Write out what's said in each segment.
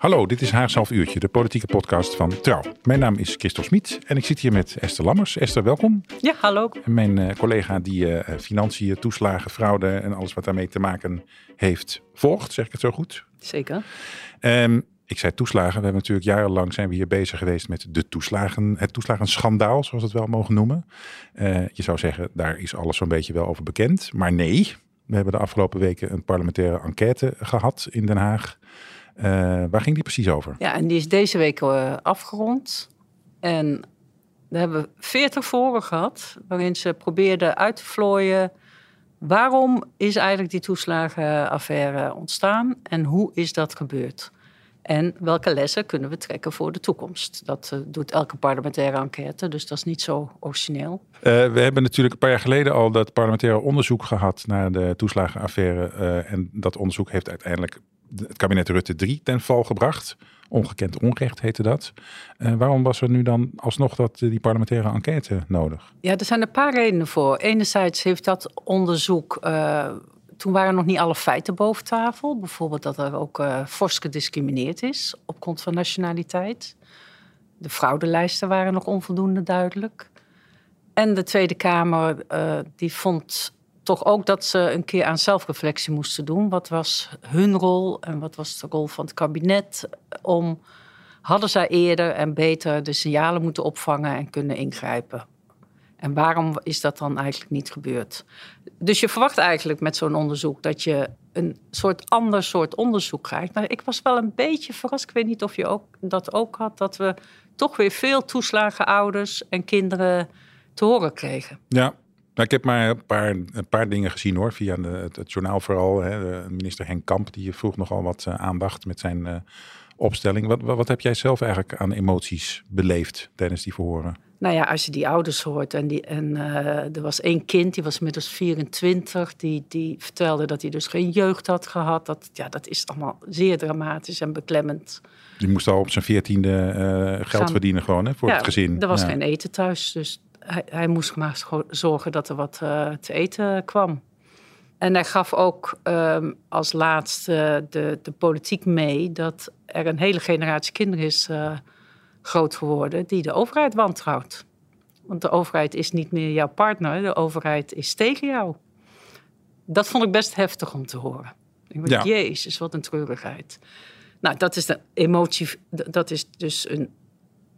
Hallo, dit is Haagse Half Uurtje, de politieke podcast van Trouw. Mijn naam is Christel Smit en ik zit hier met Esther Lammers. Esther, welkom. Ja, hallo. En mijn uh, collega die uh, financiën, toeslagen, fraude en alles wat daarmee te maken heeft volgt. Zeg ik het zo goed? Zeker. Um, ik zei toeslagen. We hebben natuurlijk jarenlang zijn we hier bezig geweest met de toeslagen, het toeslagenschandaal, zoals we het wel mogen noemen. Uh, je zou zeggen, daar is alles zo'n beetje wel over bekend. Maar nee, we hebben de afgelopen weken een parlementaire enquête gehad in Den Haag. Uh, waar ging die precies over? Ja, en die is deze week uh, afgerond. En we hebben veertig voren gehad, waarin ze probeerden uit te vlooien. Waarom is eigenlijk die toeslagenaffaire ontstaan en hoe is dat gebeurd? En welke lessen kunnen we trekken voor de toekomst? Dat uh, doet elke parlementaire enquête, dus dat is niet zo origineel. Uh, we hebben natuurlijk een paar jaar geleden al dat parlementaire onderzoek gehad naar de toeslagenaffaire. Uh, en dat onderzoek heeft uiteindelijk het kabinet Rutte 3 ten val gebracht. Ongekend onrecht heette dat. Uh, waarom was er nu dan alsnog dat, die parlementaire enquête nodig? Ja, er zijn een paar redenen voor. Enerzijds heeft dat onderzoek. Uh, toen waren nog niet alle feiten boven tafel. Bijvoorbeeld dat er ook uh, fors gediscrimineerd is op grond van nationaliteit. De fraudelijsten waren nog onvoldoende duidelijk. En de Tweede Kamer die vond toch ook dat ze een keer aan zelfreflectie moesten doen. Wat was hun rol en wat was de rol van het kabinet om hadden zij eerder en beter de signalen moeten opvangen en kunnen ingrijpen? En waarom is dat dan eigenlijk niet gebeurd? Dus je verwacht eigenlijk met zo'n onderzoek dat je een soort ander soort onderzoek krijgt. Maar ik was wel een beetje verrast. Ik weet niet of je ook, dat ook had, dat we toch weer veel toeslagen ouders en kinderen te horen kregen. Ja, nou, ik heb maar een paar, een paar dingen gezien hoor, via de, het, het, journaal vooral. Hè. Minister Henk Kamp die vroeg nogal wat uh, aandacht met zijn uh, opstelling. Wat, wat, wat, heb jij zelf eigenlijk aan emoties beleefd tijdens die verhoren? Nou ja, als je die ouders hoort en, die, en uh, er was één kind, die was inmiddels 24, die, die vertelde dat hij dus geen jeugd had gehad. Dat, ja, dat is allemaal zeer dramatisch en beklemmend. Die moest al op zijn veertiende geld Gaan, verdienen gewoon hè, voor ja, het gezin. Er was ja. geen eten thuis, dus hij, hij, moest maar zorgen dat er wat uh, te eten kwam. En hij gaf ook um, als laatste de, de, politiek mee dat er een hele generatie kinderen is uh, groot geworden die de overheid wantrouwt. Want de overheid is niet meer jouw partner, de overheid is tegen jou. Dat vond ik best heftig om te horen. Ik dacht, ja. Jezus, wat een treurigheid. Nou, dat is de emotie, dat is dus een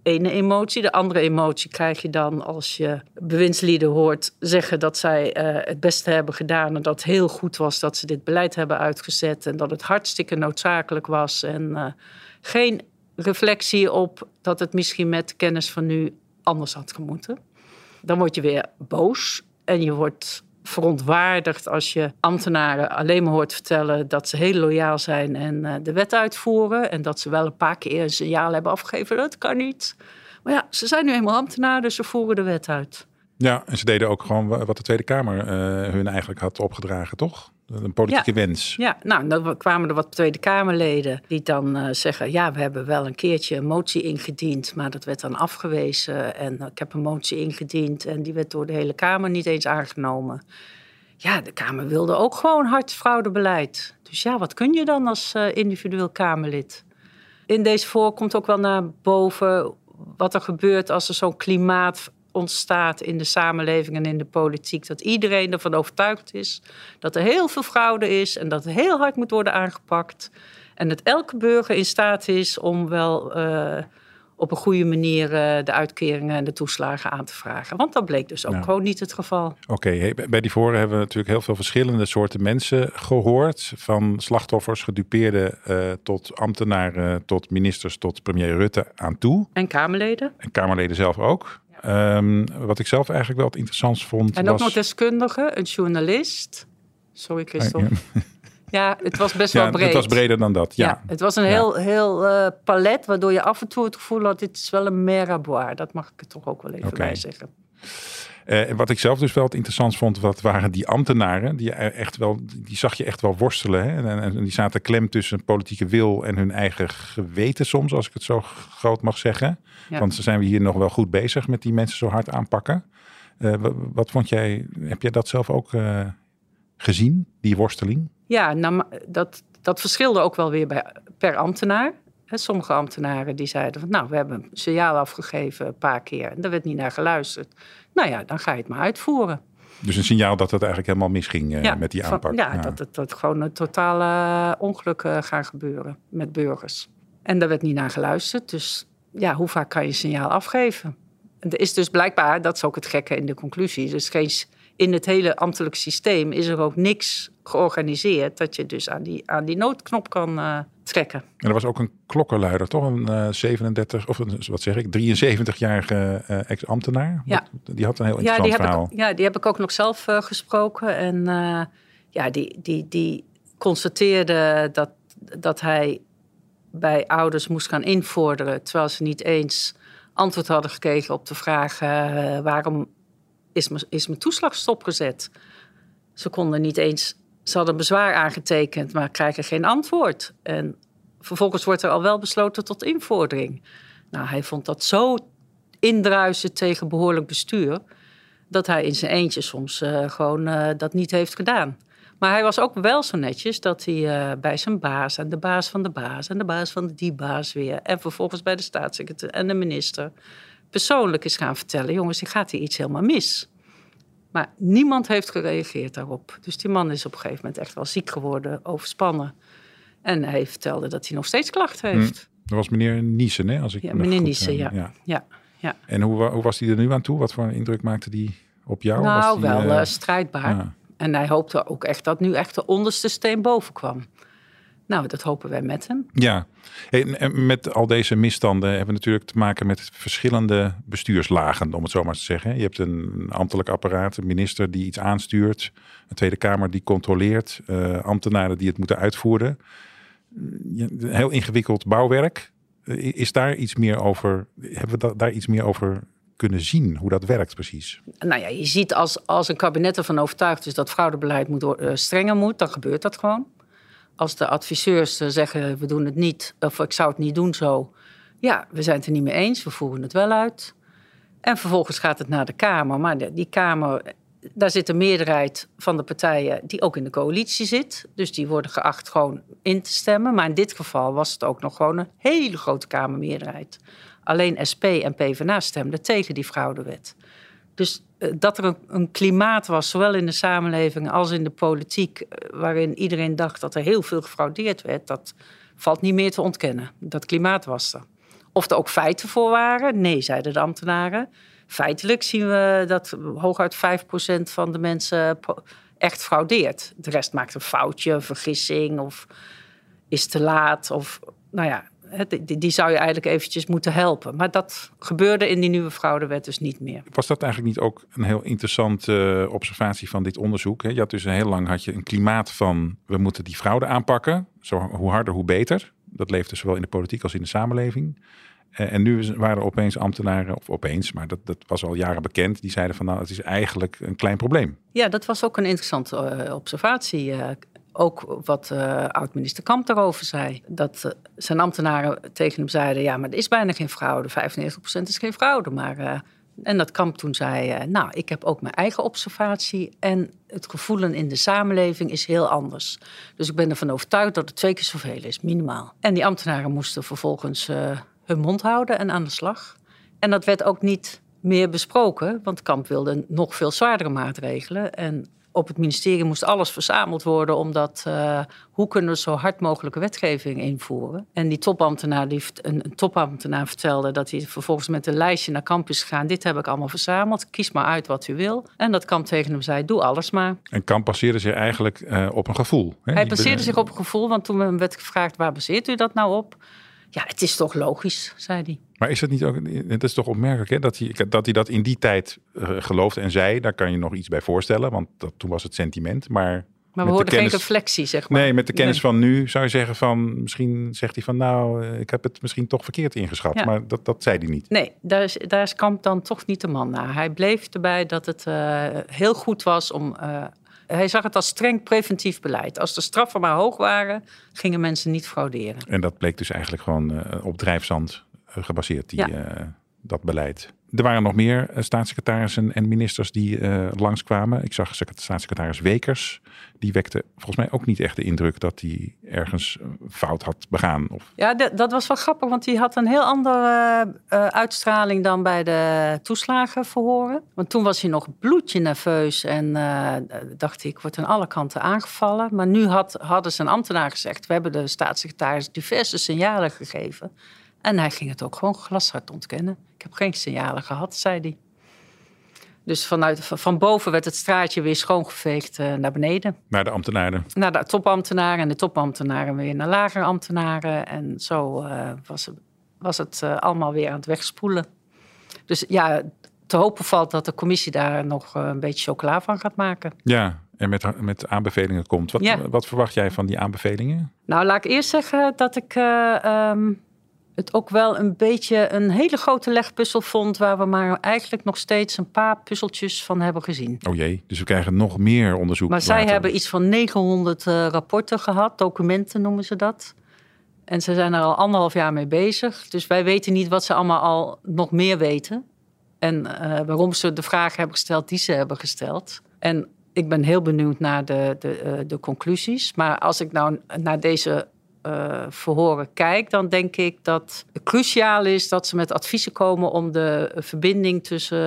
ene emotie. De andere emotie krijg je dan als je bewindslieden hoort zeggen dat zij uh, het beste hebben gedaan en dat het heel goed was dat ze dit beleid hebben uitgezet en dat het hartstikke noodzakelijk was en uh, geen reflectie op dat het misschien met kennis van nu anders had gemoeten. Dan word je weer boos en je wordt verontwaardigd als je ambtenaren alleen maar hoort vertellen dat ze heel loyaal zijn en uh, de wet uitvoeren. En dat ze wel een paar keer een signaal hebben afgegeven. Dat kan niet. Maar ja, ze zijn nu eenmaal ambtenaren, dus ze voeren de wet uit. Ja, en ze deden ook gewoon wat de Tweede Kamer uh, hun eigenlijk had opgedragen, toch? Een politieke ja. wens. Ja, nou, dan kwamen er wat Tweede Kamerleden die dan uh, zeggen: Ja, we hebben wel een keertje een motie ingediend, maar dat werd dan afgewezen. En uh, ik heb een motie ingediend en die werd door de hele Kamer niet eens aangenomen. Ja, de Kamer wilde ook gewoon hard fraudebeleid. Dus ja, wat kun je dan als uh, individueel Kamerlid? In deze voor komt ook wel naar boven wat er gebeurt als er zo'n klimaat ontstaat in de samenleving en in de politiek. Dat iedereen ervan overtuigd is dat er heel veel fraude is en dat er heel hard moet worden aangepakt. En dat elke burger in staat is om wel uh, op een goede manier uh, de uitkeringen en de toeslagen aan te vragen. Want dat bleek dus ook nou. gewoon niet het geval. Oké, okay, hey, bij die voren hebben we natuurlijk heel veel verschillende soorten mensen gehoord. Van slachtoffers, gedupeerden, uh, tot ambtenaren, tot ministers, tot premier Rutte aan toe. En Kamerleden. En Kamerleden zelf ook. Um, wat ik zelf eigenlijk wel het interessantst vond. En ook was... nog deskundigen, een journalist. Sorry, Christophe. Ja, het was best Ja, wel breed. het was breder dan dat. Ja. Ja, het was een Ja. heel, heel eh, palet, waardoor je af en toe het gevoel had, dit is wel een mer à boire. Dat mag ik er toch ook wel even Oké. bij zeggen. Eh, en wat ik zelf dus wel het interessant vond, wat waren die ambtenaren? Die, echt wel, die zag je echt wel worstelen. Hè? En, en die zaten klem tussen politieke wil en hun eigen geweten soms, als ik het zo groot mag zeggen. Ja. Want ze zijn we hier nog wel goed bezig met die mensen zo hard aanpakken. Eh, wa- wat, vond jij, heb jij dat zelf ook eh, gezien, die worsteling? Ja, nou, dat, dat verschilde ook wel weer bij, per ambtenaar. Sommige ambtenaren die zeiden van, nou, we hebben een signaal afgegeven een paar keer en daar werd niet naar geluisterd. Nou ja, dan ga je het maar uitvoeren. Dus een signaal dat het eigenlijk helemaal misging eh, ja, met die van- aanpak. ja, dat het dat gewoon een totale ongeluk eh, gaan gebeuren met burgers. En daar werd niet naar geluisterd. Dus ja, hoe vaak kan je een signaal afgeven? En er is dus blijkbaar, dat is ook het gekke in de conclusie, dus geen, in het hele ambtelijk systeem is er ook niks georganiseerd dat je dus aan die, aan die noodknop kan eh, trekken. En er was ook een klokkenluider, toch? Een eh, 37, of een, wat zeg ik, 73-jarige eh, ex-ambtenaar. Ja. Die had een heel Ja interessant die, heb verhaal. ik, ja, die heb ik ook nog zelf eh, gesproken. En ja, die, die, die constateerde dat, dat hij bij ouders moest gaan invorderen... terwijl ze niet eens antwoord hadden gekregen op de vraag... waarom is is mijn toeslag stopgezet? Ze konden niet eens... Ze hadden bezwaar aangetekend, maar krijgen geen antwoord. En vervolgens wordt er al wel besloten tot invordering. Nou, hij vond dat zo indruisen tegen behoorlijk bestuur dat hij in zijn eentje soms eh, gewoon eh, dat niet heeft gedaan. Maar hij was ook wel zo netjes dat hij eh, bij zijn baas en de baas van de baas en de baas van die baas weer en vervolgens bij de staatssecretaris en de minister persoonlijk is gaan vertellen: jongens, er gaat hier iets helemaal mis. Maar niemand heeft gereageerd daarop. Dus die man is op een gegeven moment echt wel ziek geworden, overspannen. En hij vertelde dat hij nog steeds klachten heeft. Dat was meneer Niesen, hè? Als ik Ja, me meneer Niesen, eh, ja. Ja, ja. En hoe, hoe was hij er nu aan toe? Wat voor een indruk maakte die op jou? Nou, die, wel eh, eh, strijdbaar. ja. En hij hoopte ook echt dat nu echt de onderste steen boven kwam. Nou, dat hopen wij met hem. Ja, en- met al deze misstanden hebben we natuurlijk te maken met verschillende bestuurslagen, om het zo maar te zeggen. Je hebt een ambtelijk apparaat, een minister die iets aanstuurt, een Tweede Kamer die controleert, eh, ambtenaren die het moeten uitvoeren. Heel ingewikkeld bouwwerk. Eh, Is daar iets meer over, hebben we da- daar iets meer over kunnen zien, hoe dat werkt precies? Nou ja, je ziet als, als een kabinet ervan overtuigd is dat fraudebeleid moet, eh, strenger moet, dan gebeurt dat gewoon. Als de adviseurs eh, zeggen we doen het niet, of ik zou het niet doen zo. Ja, we zijn het er niet mee eens, we voeren het wel uit. En vervolgens gaat het naar de Kamer. Maar die Kamer, daar zit een meerderheid van de partijen die ook in de coalitie zit. Dus die worden geacht gewoon in te stemmen. Maar in dit geval was het ook nog gewoon een hele grote Kamermeerderheid. Alleen SP en PvdA stemden tegen die fraudewet. Dus eh, dat er een, klimaat was, zowel in de samenleving als in de politiek, eh, waarin iedereen dacht dat er heel veel gefraudeerd werd, dat valt niet meer te ontkennen. Dat klimaat was er. Of er ook feiten voor waren? Nee, zeiden de ambtenaren. Feitelijk zien we dat hooguit 5% van de mensen echt fraudeert. De rest maakt een foutje, een vergissing of is te laat. Of, nou ja, die, die zou je eigenlijk eventjes moeten helpen. Maar dat gebeurde in die nieuwe fraudewet dus niet meer. Was dat eigenlijk niet ook een heel interessante eh, observatie van dit onderzoek? Hè? Je had dus heel lang had je een klimaat van we moeten die fraude aanpakken. Zo, hoe harder, hoe beter. Dat leefde zowel in de politiek als in de samenleving. Eh, en nu waren er opeens ambtenaren, of opeens, maar dat, dat was al jaren bekend, die zeiden van nou, het is eigenlijk een klein probleem. Ja, dat was ook een interessante eh, observatie. Ook wat eh, oud-minister Kamp daarover zei. Dat eh, zijn ambtenaren tegen hem zeiden... ja, maar er is bijna geen fraude. 95% is geen fraude. Maar, eh, en dat Kamp toen zei... nou, ik heb ook mijn eigen observatie... en het gevoelen in de samenleving is heel anders. Dus ik ben ervan overtuigd dat het twee keer zoveel is, minimaal. En die ambtenaren moesten vervolgens hun mond houden en aan de slag. En dat werd ook niet meer besproken, want Kamp wilde nog veel zwaardere maatregelen. En op het ministerie moest alles verzameld worden, omdat eh, hoe kunnen we zo hard mogelijke wetgeving invoeren? En die topambtenaar, die, een, een topambtenaar vertelde dat hij vervolgens met een lijstje naar Kamp is gegaan. Dit heb ik allemaal verzameld, kies maar uit wat u wil. En dat Kamp tegen hem zei, doe alles maar. En Kamp baseerde zich eigenlijk eh, op een gevoel. Hè? Hij baseerde zich op een gevoel, want toen hem werd gevraagd, waar baseert u dat nou op? Ja, het is toch logisch, zei hij. Maar is het niet ook, het is toch opmerkelijk hè, dat, hij, dat hij dat in die tijd eh, geloofde en zei. Daar kan je nog iets bij voorstellen, want dat, toen was het sentiment. Maar Maar we hoorden geen kennis- reflectie, zeg maar. Nee, met de kennis Nee. van nu zou je zeggen van... Misschien zegt hij van nou, eh, ik heb het misschien toch verkeerd ingeschat. Ja. Maar dat, dat zei hij niet. Nee, daar is, daar is Kamp dan toch niet de man naar. Hij bleef erbij dat het eh, heel goed was om... hij zag het als streng preventief beleid. Als de straffen maar hoog waren, gingen mensen niet frauderen. En dat bleek dus eigenlijk gewoon eh, op drijfzand gebaseerd, die, Ja. eh, dat beleid. Er waren nog meer eh, staatssecretarissen en ministers die eh, langskwamen. Ik zag secret- staatssecretaris Wekers. Die wekte volgens mij ook niet echt de indruk dat hij ergens eh, fout had begaan. Of, Ja, dat, dat was wel grappig, want die had een heel andere eh, uitstraling dan bij de toeslagenverhoren. Want toen was hij nog bloedje nerveus en eh, dacht hij, ik word aan alle kanten aangevallen. Maar nu had, hadden zijn ambtenaar gezegd, we hebben de staatssecretaris diverse signalen gegeven. En hij ging het ook gewoon glashard ontkennen. Ik heb geen signalen gehad, zei hij. Dus vanuit, van boven werd het straatje weer schoongeveegd eh, naar beneden naar de ambtenaren. naar de topambtenaren en de topambtenaren weer naar lagere ambtenaren. En zo eh, was, het- was het eh, allemaal weer aan het wegspoelen. Dus ja, te hopen valt dat de commissie daar nog eh, een beetje chocola van gaat maken. Ja, en met, met aanbevelingen komt. Wat, Ja. wat verwacht jij van die aanbevelingen? Nou, laat ik eerst zeggen dat ik eh, ehm, het ook wel een beetje een hele grote legpuzzel vond... waar we maar eigenlijk nog steeds een paar puzzeltjes van hebben gezien. Oh jee, dus we krijgen nog meer onderzoek. Maar zij hebben iets van 900 eh, rapporten gehad, documenten noemen ze dat. En ze zijn er al anderhalf jaar mee bezig. Dus wij weten niet wat ze allemaal al nog meer weten. En eh, waarom ze de vragen hebben gesteld die ze hebben gesteld. En ik ben heel benieuwd naar de, de, eh, de conclusies. Maar als ik nou naar deze eh, verhoren kijk, dan denk ik dat het cruciaal is dat ze met adviezen komen om de verbinding tussen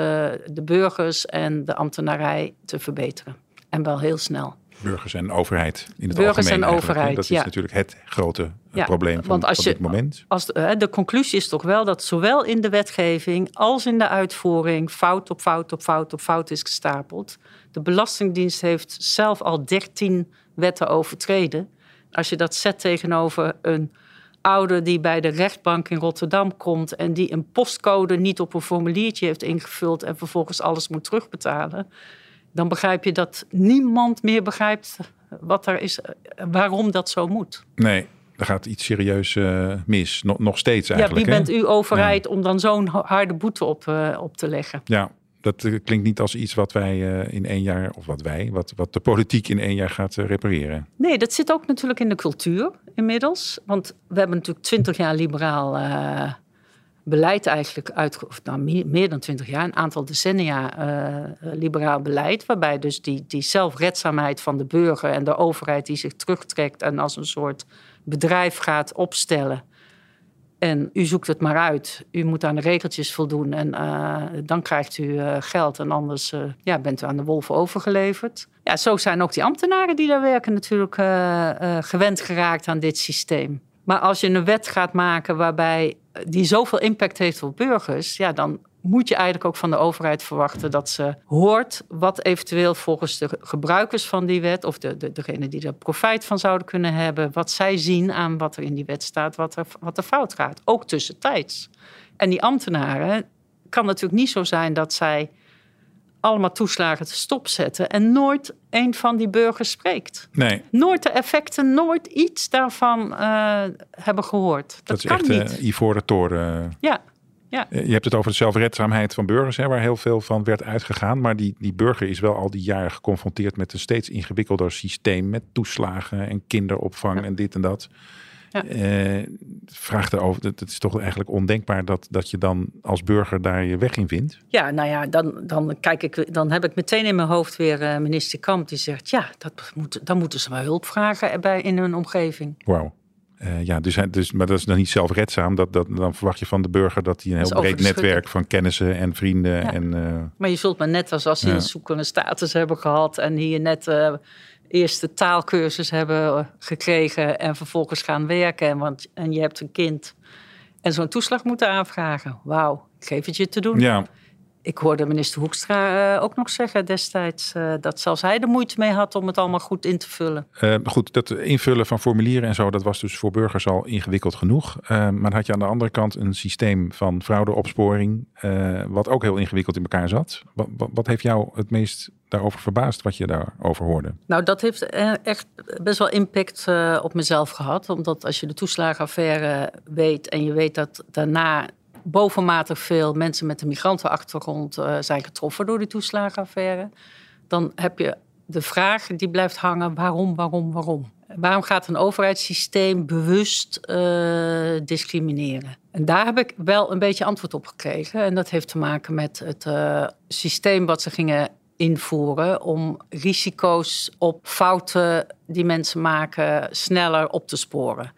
de burgers en de ambtenarij te verbeteren. En wel heel snel. Burgers en overheid in het Burgers algemeen en overheid, Dat is ja. natuurlijk het grote eh, Ja, probleem van, want als van je- dit moment. Als de conclusie is toch wel dat zowel in de wetgeving als in de uitvoering fout op fout op fout op fout is gestapeld. De Belastingdienst heeft zelf al 13 wetten overtreden. Als je dat zet tegenover een ouder die bij de rechtbank in Rotterdam komt en die een postcode niet op een formuliertje heeft ingevuld en vervolgens alles moet terugbetalen, dan begrijp je dat niemand meer begrijpt wat er is, waarom dat zo moet. Nee, er gaat iets serieus eh, mis. Nog, nog steeds Ja, eigenlijk. wie hè? bent u overheid om dan zo'n harde boete op, eh, op te leggen? Ja, dat eh, klinkt niet als iets wat wij eh, in één jaar, of wat wij, wat, wat de politiek in één jaar gaat eh, repareren. Nee, dat zit ook natuurlijk in de cultuur inmiddels. Want we hebben natuurlijk twintig jaar liberaal beleid eigenlijk uit, of nou, meer, dan twintig jaar, een aantal decennia liberaal beleid, waarbij dus die, die zelfredzaamheid van de burger en de overheid die zich terugtrekt en als een soort bedrijf gaat opstellen. En u zoekt het maar uit. U moet aan de regeltjes voldoen en eh, dan krijgt u eh, geld. En anders eh, ja, bent u aan de wolven overgeleverd. Ja, zo zijn ook die ambtenaren die daar werken natuurlijk gewend geraakt aan dit systeem. Maar als je een wet gaat maken waarbij die zoveel impact heeft op burgers, ja, dan moet je eigenlijk ook van de overheid verwachten dat ze hoort wat eventueel volgens de gebruikers van die wet, of de, de, degene die er profijt van zouden kunnen hebben, wat zij zien aan wat er in die wet staat, wat er, wat er fout gaat. Ook tussentijds. En die ambtenaren kan natuurlijk niet zo zijn dat zij allemaal toeslagen te stopzetten en nooit een van die burgers spreekt. Nee, Nooit de effecten, nooit iets daarvan eh, hebben gehoord. Dat, dat, is kan echt niet. eh ivoren toren. ja, ja. Eh, Je hebt het over de zelfredzaamheid van burgers, hè, waar heel veel van werd uitgegaan. Maar die, die burger is wel al die jaren geconfronteerd met een steeds ingewikkelder systeem. Met toeslagen en kinderopvang en dit en dat. Ja. Eh, vraagt erover, het het is toch eigenlijk ondenkbaar dat, dat je dan als burger daar je weg in vindt. Ja, nou ja, dan, dan, kijk ik, dan heb ik meteen in mijn hoofd weer eh, minister Kamp die zegt: ja, dat moet, dan moeten ze maar hulp vragen bij, in hun omgeving. Wauw. Eh, ja, dus, dus, maar dat is dan niet zelfredzaam. Dat, dat, dan verwacht je van de burger dat hij een heel breed netwerk van kennissen en vrienden. Ja. En, eh, Maar je zult maar net als als ze Ja. een zoekende status hebben gehad en hier net eh eerste taalkursus hebben gekregen en vervolgens gaan werken. En, want, en je hebt een kind en zo'n toeslag moeten aanvragen. Wauw, ik geef het je te doen. ja, Ik hoorde minister Hoekstra eh, ook nog zeggen destijds eh, dat zelfs hij de moeite mee had om het allemaal goed in te vullen. Eh, goed, dat invullen van formulieren en zo, dat was dus voor burgers al ingewikkeld genoeg. Maar dan had je aan de andere kant een systeem van fraudeopsporing, eh, wat ook heel ingewikkeld in elkaar zat. Wat, wat, wat heeft jou het meest daarover verbaasd wat je daarover hoorde. Nou, dat heeft echt best wel impact uh, op mezelf gehad. Omdat als je de toeslagenaffaire weet en je weet dat daarna bovenmatig veel mensen met een migrantenachtergrond uh, zijn getroffen door die toeslagenaffaire, dan heb je de vraag die blijft hangen: waarom, waarom, waarom? Waarom gaat een overheidssysteem bewust uh, discrimineren? En daar heb ik wel een beetje antwoord op gekregen. En dat heeft te maken met het uh, systeem wat ze gingen invoeren om risico's op fouten die mensen maken sneller op te sporen.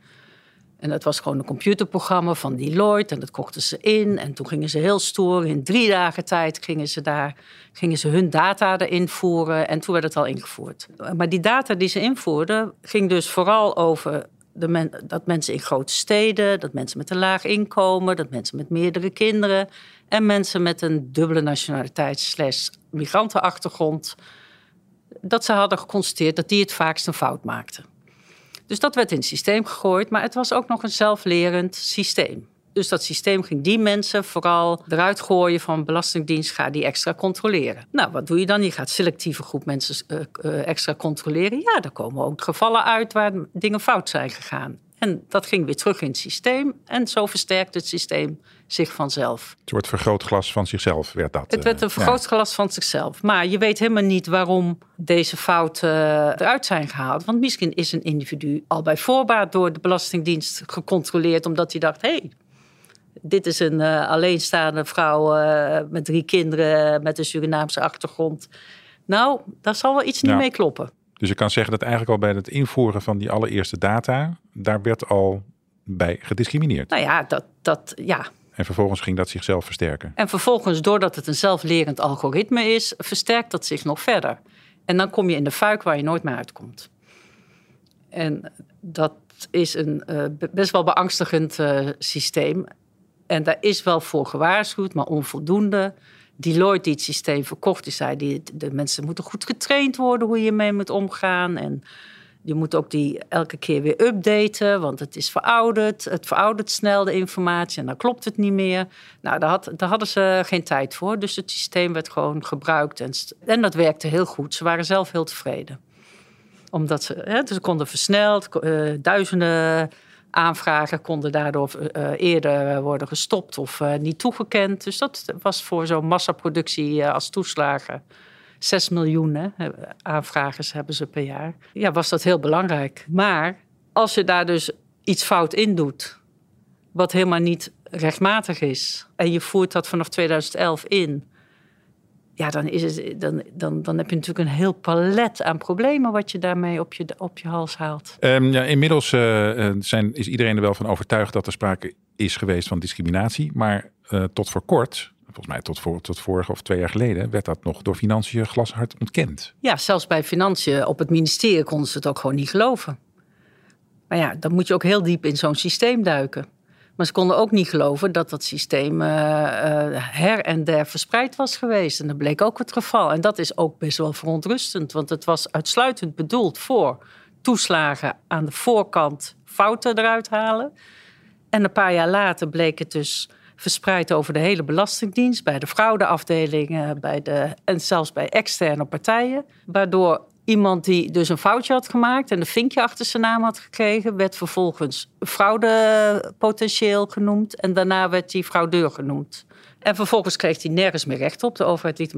En dat was gewoon een computerprogramma van Deloitte. En dat kochten ze in. En toen gingen ze heel stoer. In drie dagen tijd gingen ze daar gingen ze hun data erin voeren. En toen werd het al ingevoerd. Maar die data die ze invoerden, ging dus vooral over de dat mensen in grote steden, dat mensen met een laag inkomen, dat mensen met meerdere kinderen en mensen met een dubbele nationaliteit slash migrantenachtergrond, dat ze hadden geconstateerd dat die het vaakst een fout maakten. Dus dat werd in het systeem gegooid, maar het was ook nog een zelflerend systeem. Dus dat systeem ging die mensen vooral eruit gooien van Belastingdienst, ga die extra controleren. Nou, wat doe je dan? Je gaat selectieve groep mensen uh, extra controleren. Ja, daar komen ook gevallen uit waar dingen fout zijn gegaan. En dat ging weer terug in het systeem. En zo versterkt het systeem zich vanzelf. Het wordt vergrootglas van zichzelf, werd dat. Het werd een vergrootglas ja. van zichzelf. Maar je weet helemaal niet waarom deze fouten eruit zijn gehaald. Want misschien is een individu al bij voorbaat door de Belastingdienst gecontroleerd. omdat hij dacht: hé, hey, dit is een uh, alleenstaande vrouw uh, met drie kinderen met een Surinaamse achtergrond. Nou, daar zal wel iets niet mee kloppen. Dus je kan zeggen dat eigenlijk al bij het invoeren van die allereerste data, daar werd al bij gediscrimineerd. Nou ja, dat, dat ja. En vervolgens ging dat zichzelf versterken. En vervolgens, doordat het een zelflerend algoritme is, versterkt dat zich nog verder. En dan kom je in de fuik waar je nooit meer uitkomt. En dat is een uh, best wel beangstigend uh, systeem. En daar is wel voor gewaarschuwd, maar onvoldoende. Deloitte die het systeem verkocht, die zei die, de mensen moeten goed getraind worden hoe je mee moet omgaan. En je moet ook die elke keer weer updaten, want het is verouderd. Het veroudert snel de informatie en dan klopt het niet meer. Nou, daar, daar hadden ze geen tijd voor. Dus het systeem werd gewoon gebruikt en, en dat werkte heel goed. Ze waren zelf heel tevreden. Omdat ze, hè, ze konden versneld, uh, duizenden aanvragen konden daardoor uh, eerder worden gestopt of uh, niet toegekend. Dus dat was voor zo'n massaproductie uh, als toeslagen. 6 miljoen hè, aanvragers hebben ze per jaar. Ja, was dat heel belangrijk. Maar als je daar dus iets fout in doet, wat helemaal niet rechtmatig is, en je voert dat vanaf 2011 in, ja, dan, is het, dan, dan, dan heb je natuurlijk een heel palet aan problemen wat je daarmee op je, op je hals haalt. Um, ja, inmiddels uh, zijn, is iedereen er wel van overtuigd dat er sprake is geweest van discriminatie. Maar uh, tot voor kort, volgens mij tot, voor, tot vorige of twee jaar geleden, werd dat nog door financiën glashard ontkend. Ja, zelfs bij financiën op het ministerie konden ze het ook gewoon niet geloven. Maar ja, dan moet je ook heel diep in zo'n systeem duiken. Maar ze konden ook niet geloven dat dat systeem uh, uh, her en der verspreid was geweest. En dat bleek ook het geval. En dat is ook best wel verontrustend, want het was uitsluitend bedoeld voor toeslagen aan de voorkant fouten eruit halen. En een paar jaar later bleek het dus verspreid over de hele Belastingdienst, bij de fraudeafdelingen bij de, en zelfs bij externe partijen. Waardoor Iemand die dus een foutje had gemaakt en een vinkje achter zijn naam had gekregen, werd vervolgens fraudepotentieel genoemd en daarna werd hij fraudeur genoemd. En vervolgens kreeg hij nergens meer recht op. De overheid liet,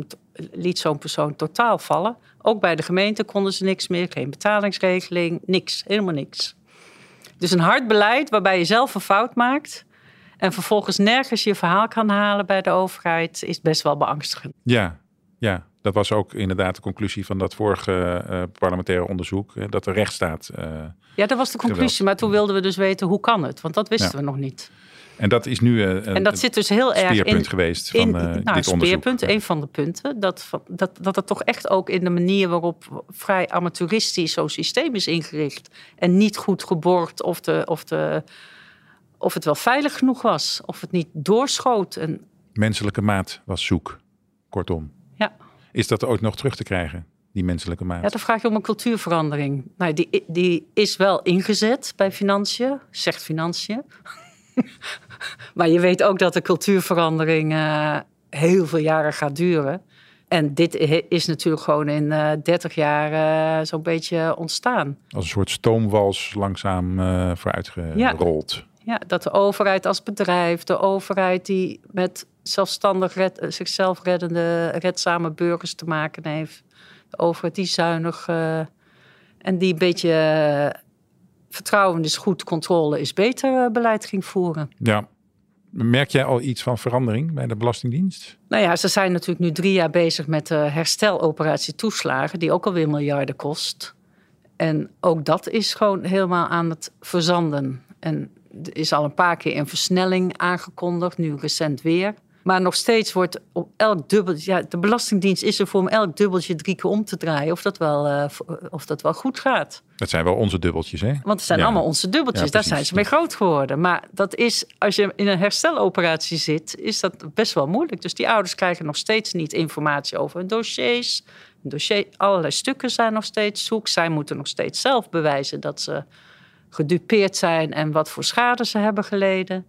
liet zo'n persoon totaal vallen. Ook bij de gemeente konden ze niks meer, geen betalingsregeling, niks, helemaal niks. Dus een hard beleid waarbij je zelf een fout maakt en vervolgens nergens je verhaal kan halen bij de overheid, is best wel beangstigend. Ja, ja. Dat was ook inderdaad de conclusie van dat vorige uh, parlementaire onderzoek, dat de rechtsstaat. Uh, ja, dat was de conclusie. Maar toen wilden we dus weten hoe kan het, want dat wisten we nog niet. En dat is nu uh, en dat zit dus heel erg in, geweest van in, nou, dit onderzoek. Speerpunt, een van de punten. Dat, dat, dat het toch echt ook in de manier waarop vrij amateuristisch zo'n systeem is ingericht. En niet goed geborgd of, de, of, de, of het wel veilig genoeg was. Of het niet doorschoot. En... Menselijke maat was zoek, kortom. Is dat ooit nog terug te krijgen, die menselijke maat? Ja, dan vraag je om een cultuurverandering. Nou, die, die is wel ingezet bij financiën, zegt financiën. maar je weet ook dat de cultuurverandering uh, heel veel jaren gaat duren. En dit is natuurlijk gewoon in uh, 30 jaar uh, zo'n beetje ontstaan. Als een soort stoomwals langzaam uh, vooruitgerold. Ja. ja, dat de overheid als bedrijf, de overheid die met zelfstandig red, zichzelf reddende, redzame burgers te maken heeft. Overheid die zuinig en die een beetje vertrouwen is goed, controle is beter beleid ging voeren. Ja, Merk jij al iets van verandering bij de Belastingdienst? Nou ja, ze zijn natuurlijk nu drie jaar bezig met de hersteloperatie toeslagen, die ook alweer miljarden kost. En ook dat is gewoon helemaal aan het verzanden. En er is al een paar keer een versnelling aangekondigd, nu recent weer. Maar nog steeds wordt op elk dubbeltje. Ja, de Belastingdienst is er voor om elk dubbeltje drie keer om te draaien. Of dat wel, uh, of dat wel goed gaat. Dat zijn wel onze dubbeltjes, hè? Want het zijn allemaal onze dubbeltjes. Ja, Daar zijn ze mee groot geworden. Maar dat is, als je in een hersteloperatie zit, is dat best wel moeilijk. Dus die ouders krijgen nog steeds niet informatie over hun dossiers. Dossier, allerlei stukken zijn nog steeds zoek. Zij moeten nog steeds zelf bewijzen dat ze gedupeerd zijn en wat voor schade ze hebben geleden.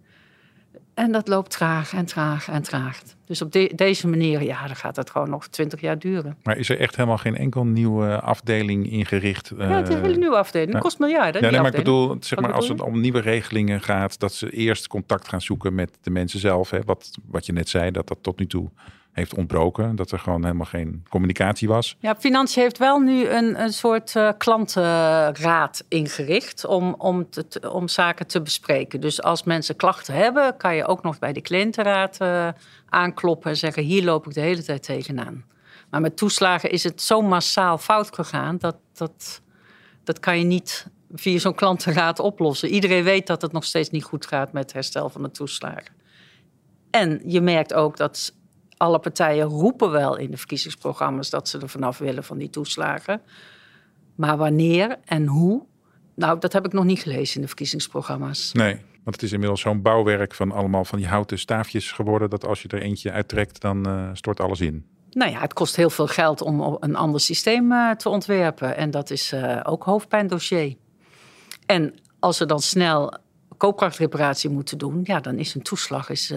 En dat loopt traag en traag en traag. Dus op deze manier, ja, dan gaat het gewoon nog twintig jaar duren. Maar is er echt helemaal geen enkel nieuwe afdeling ingericht? Ja, het is een hele nieuwe afdeling. Dat kost miljarden. Ja, nee, maar ik bedoel, zeg maar, als het om nieuwe regelingen gaat, dat ze eerst contact gaan zoeken met de mensen zelf. Hè, wat, wat je net zei, dat dat tot nu toe heeft ontbroken. Dat er gewoon helemaal geen communicatie was. Ja, Financiën heeft wel nu een, een soort uh, klantenraad ingericht om, om, om zaken te bespreken. Dus als mensen klachten hebben, kan je ook nog bij de cliëntenraad uh, aankloppen en zeggen: hier loop ik de hele tijd tegenaan. Maar met toeslagen is het zo massaal fout gegaan dat dat, dat kan je niet via zo'n klantenraad oplossen. Iedereen weet dat het nog steeds niet goed gaat met het herstel van de toeslagen. En je merkt ook dat alle partijen roepen wel in de verkiezingsprogramma's dat ze er vanaf willen van die toeslagen. Maar wanneer en hoe? Nou, dat heb ik nog niet gelezen in de verkiezingsprogramma's. Nee, want het is inmiddels zo'n bouwwerk van allemaal van die houten staafjes geworden. dat als je er eentje uittrekt, dan uh, stort alles in. Nou ja, het kost heel veel geld om een ander systeem uh, te ontwerpen. En dat is uh, ook hoofdpijndossier. En als ze dan snel koopkrachtreparatie moeten doen, ja, dan is een toeslag is,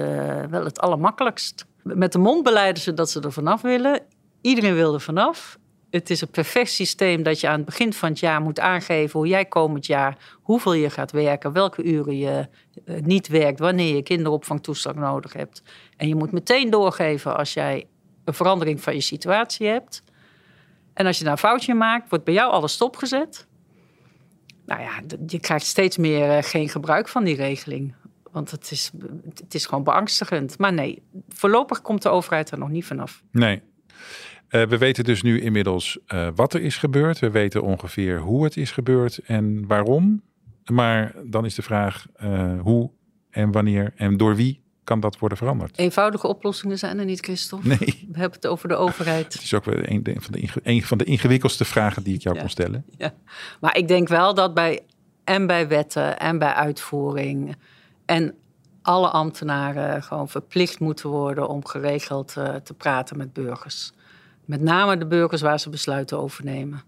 wel het allermakkelijkst. Met de mond beleiden ze dat ze er vanaf willen. Iedereen wil er vanaf. Het is een perfect systeem dat je aan het begin van het jaar moet aangeven hoe jij komend jaar, hoeveel je gaat werken, welke uren je eh, niet werkt, wanneer je kinderopvangtoeslag nodig hebt. En je moet meteen doorgeven als jij een verandering van je situatie hebt. En als je daar een foutje maakt, wordt bij jou alles stopgezet. Nou ja, je krijgt steeds meer eh, geen gebruik van die regeling. Want het is, het is gewoon beangstigend. Maar nee, voorlopig komt de overheid er nog niet vanaf. Nee. Uh, we weten dus nu inmiddels uh, wat er is gebeurd. We weten ongeveer hoe het is gebeurd en waarom. Maar dan is de vraag uh, hoe en wanneer en door wie kan dat worden veranderd? Eenvoudige oplossingen zijn er niet, Christophe. Nee. We hebben het over de overheid. Het is ook wel een, van de, een van de ingewikkeldste vragen die ik jou kon stellen. Ja. Maar ik denk wel dat bij en bij wetten en bij uitvoering en alle ambtenaren gewoon verplicht moeten worden om geregeld uh, te praten met burgers. Met name de burgers waar ze besluiten over nemen.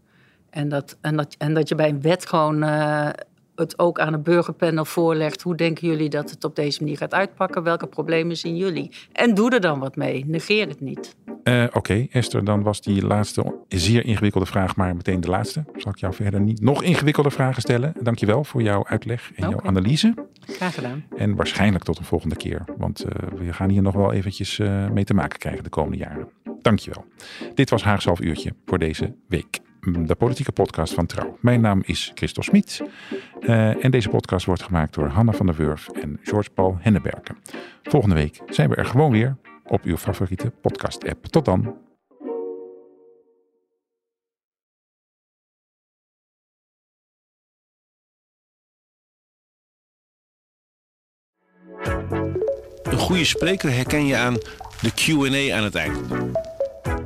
En dat, en dat, en dat je bij een wet gewoon uh, het ook aan een burgerpanel voorlegt. Hoe denken jullie dat het op deze manier gaat uitpakken? Welke problemen zien jullie? En doe er dan wat mee. Negeer het niet. Uh, Oké, okay. Esther, dan was die laatste zeer ingewikkelde vraag maar meteen de laatste. Zal ik jou verder niet nog ingewikkelde vragen stellen? Dankjewel voor jouw uitleg en okay. jouw analyse. Graag gedaan. En waarschijnlijk tot een volgende keer. Want uh, we gaan hier nog wel eventjes uh, mee te maken krijgen de komende jaren. Dankjewel. Dit was Haagse half uurtje voor deze week de politieke podcast van Trouw. Mijn naam is Christel Smit uh, en deze podcast wordt gemaakt door Hanna van der Wurf en George Paul Henneberken. Volgende week zijn we er gewoon weer op uw favoriete podcast-app. Tot dan. Een goede spreker herken je aan de Q&A aan het eind.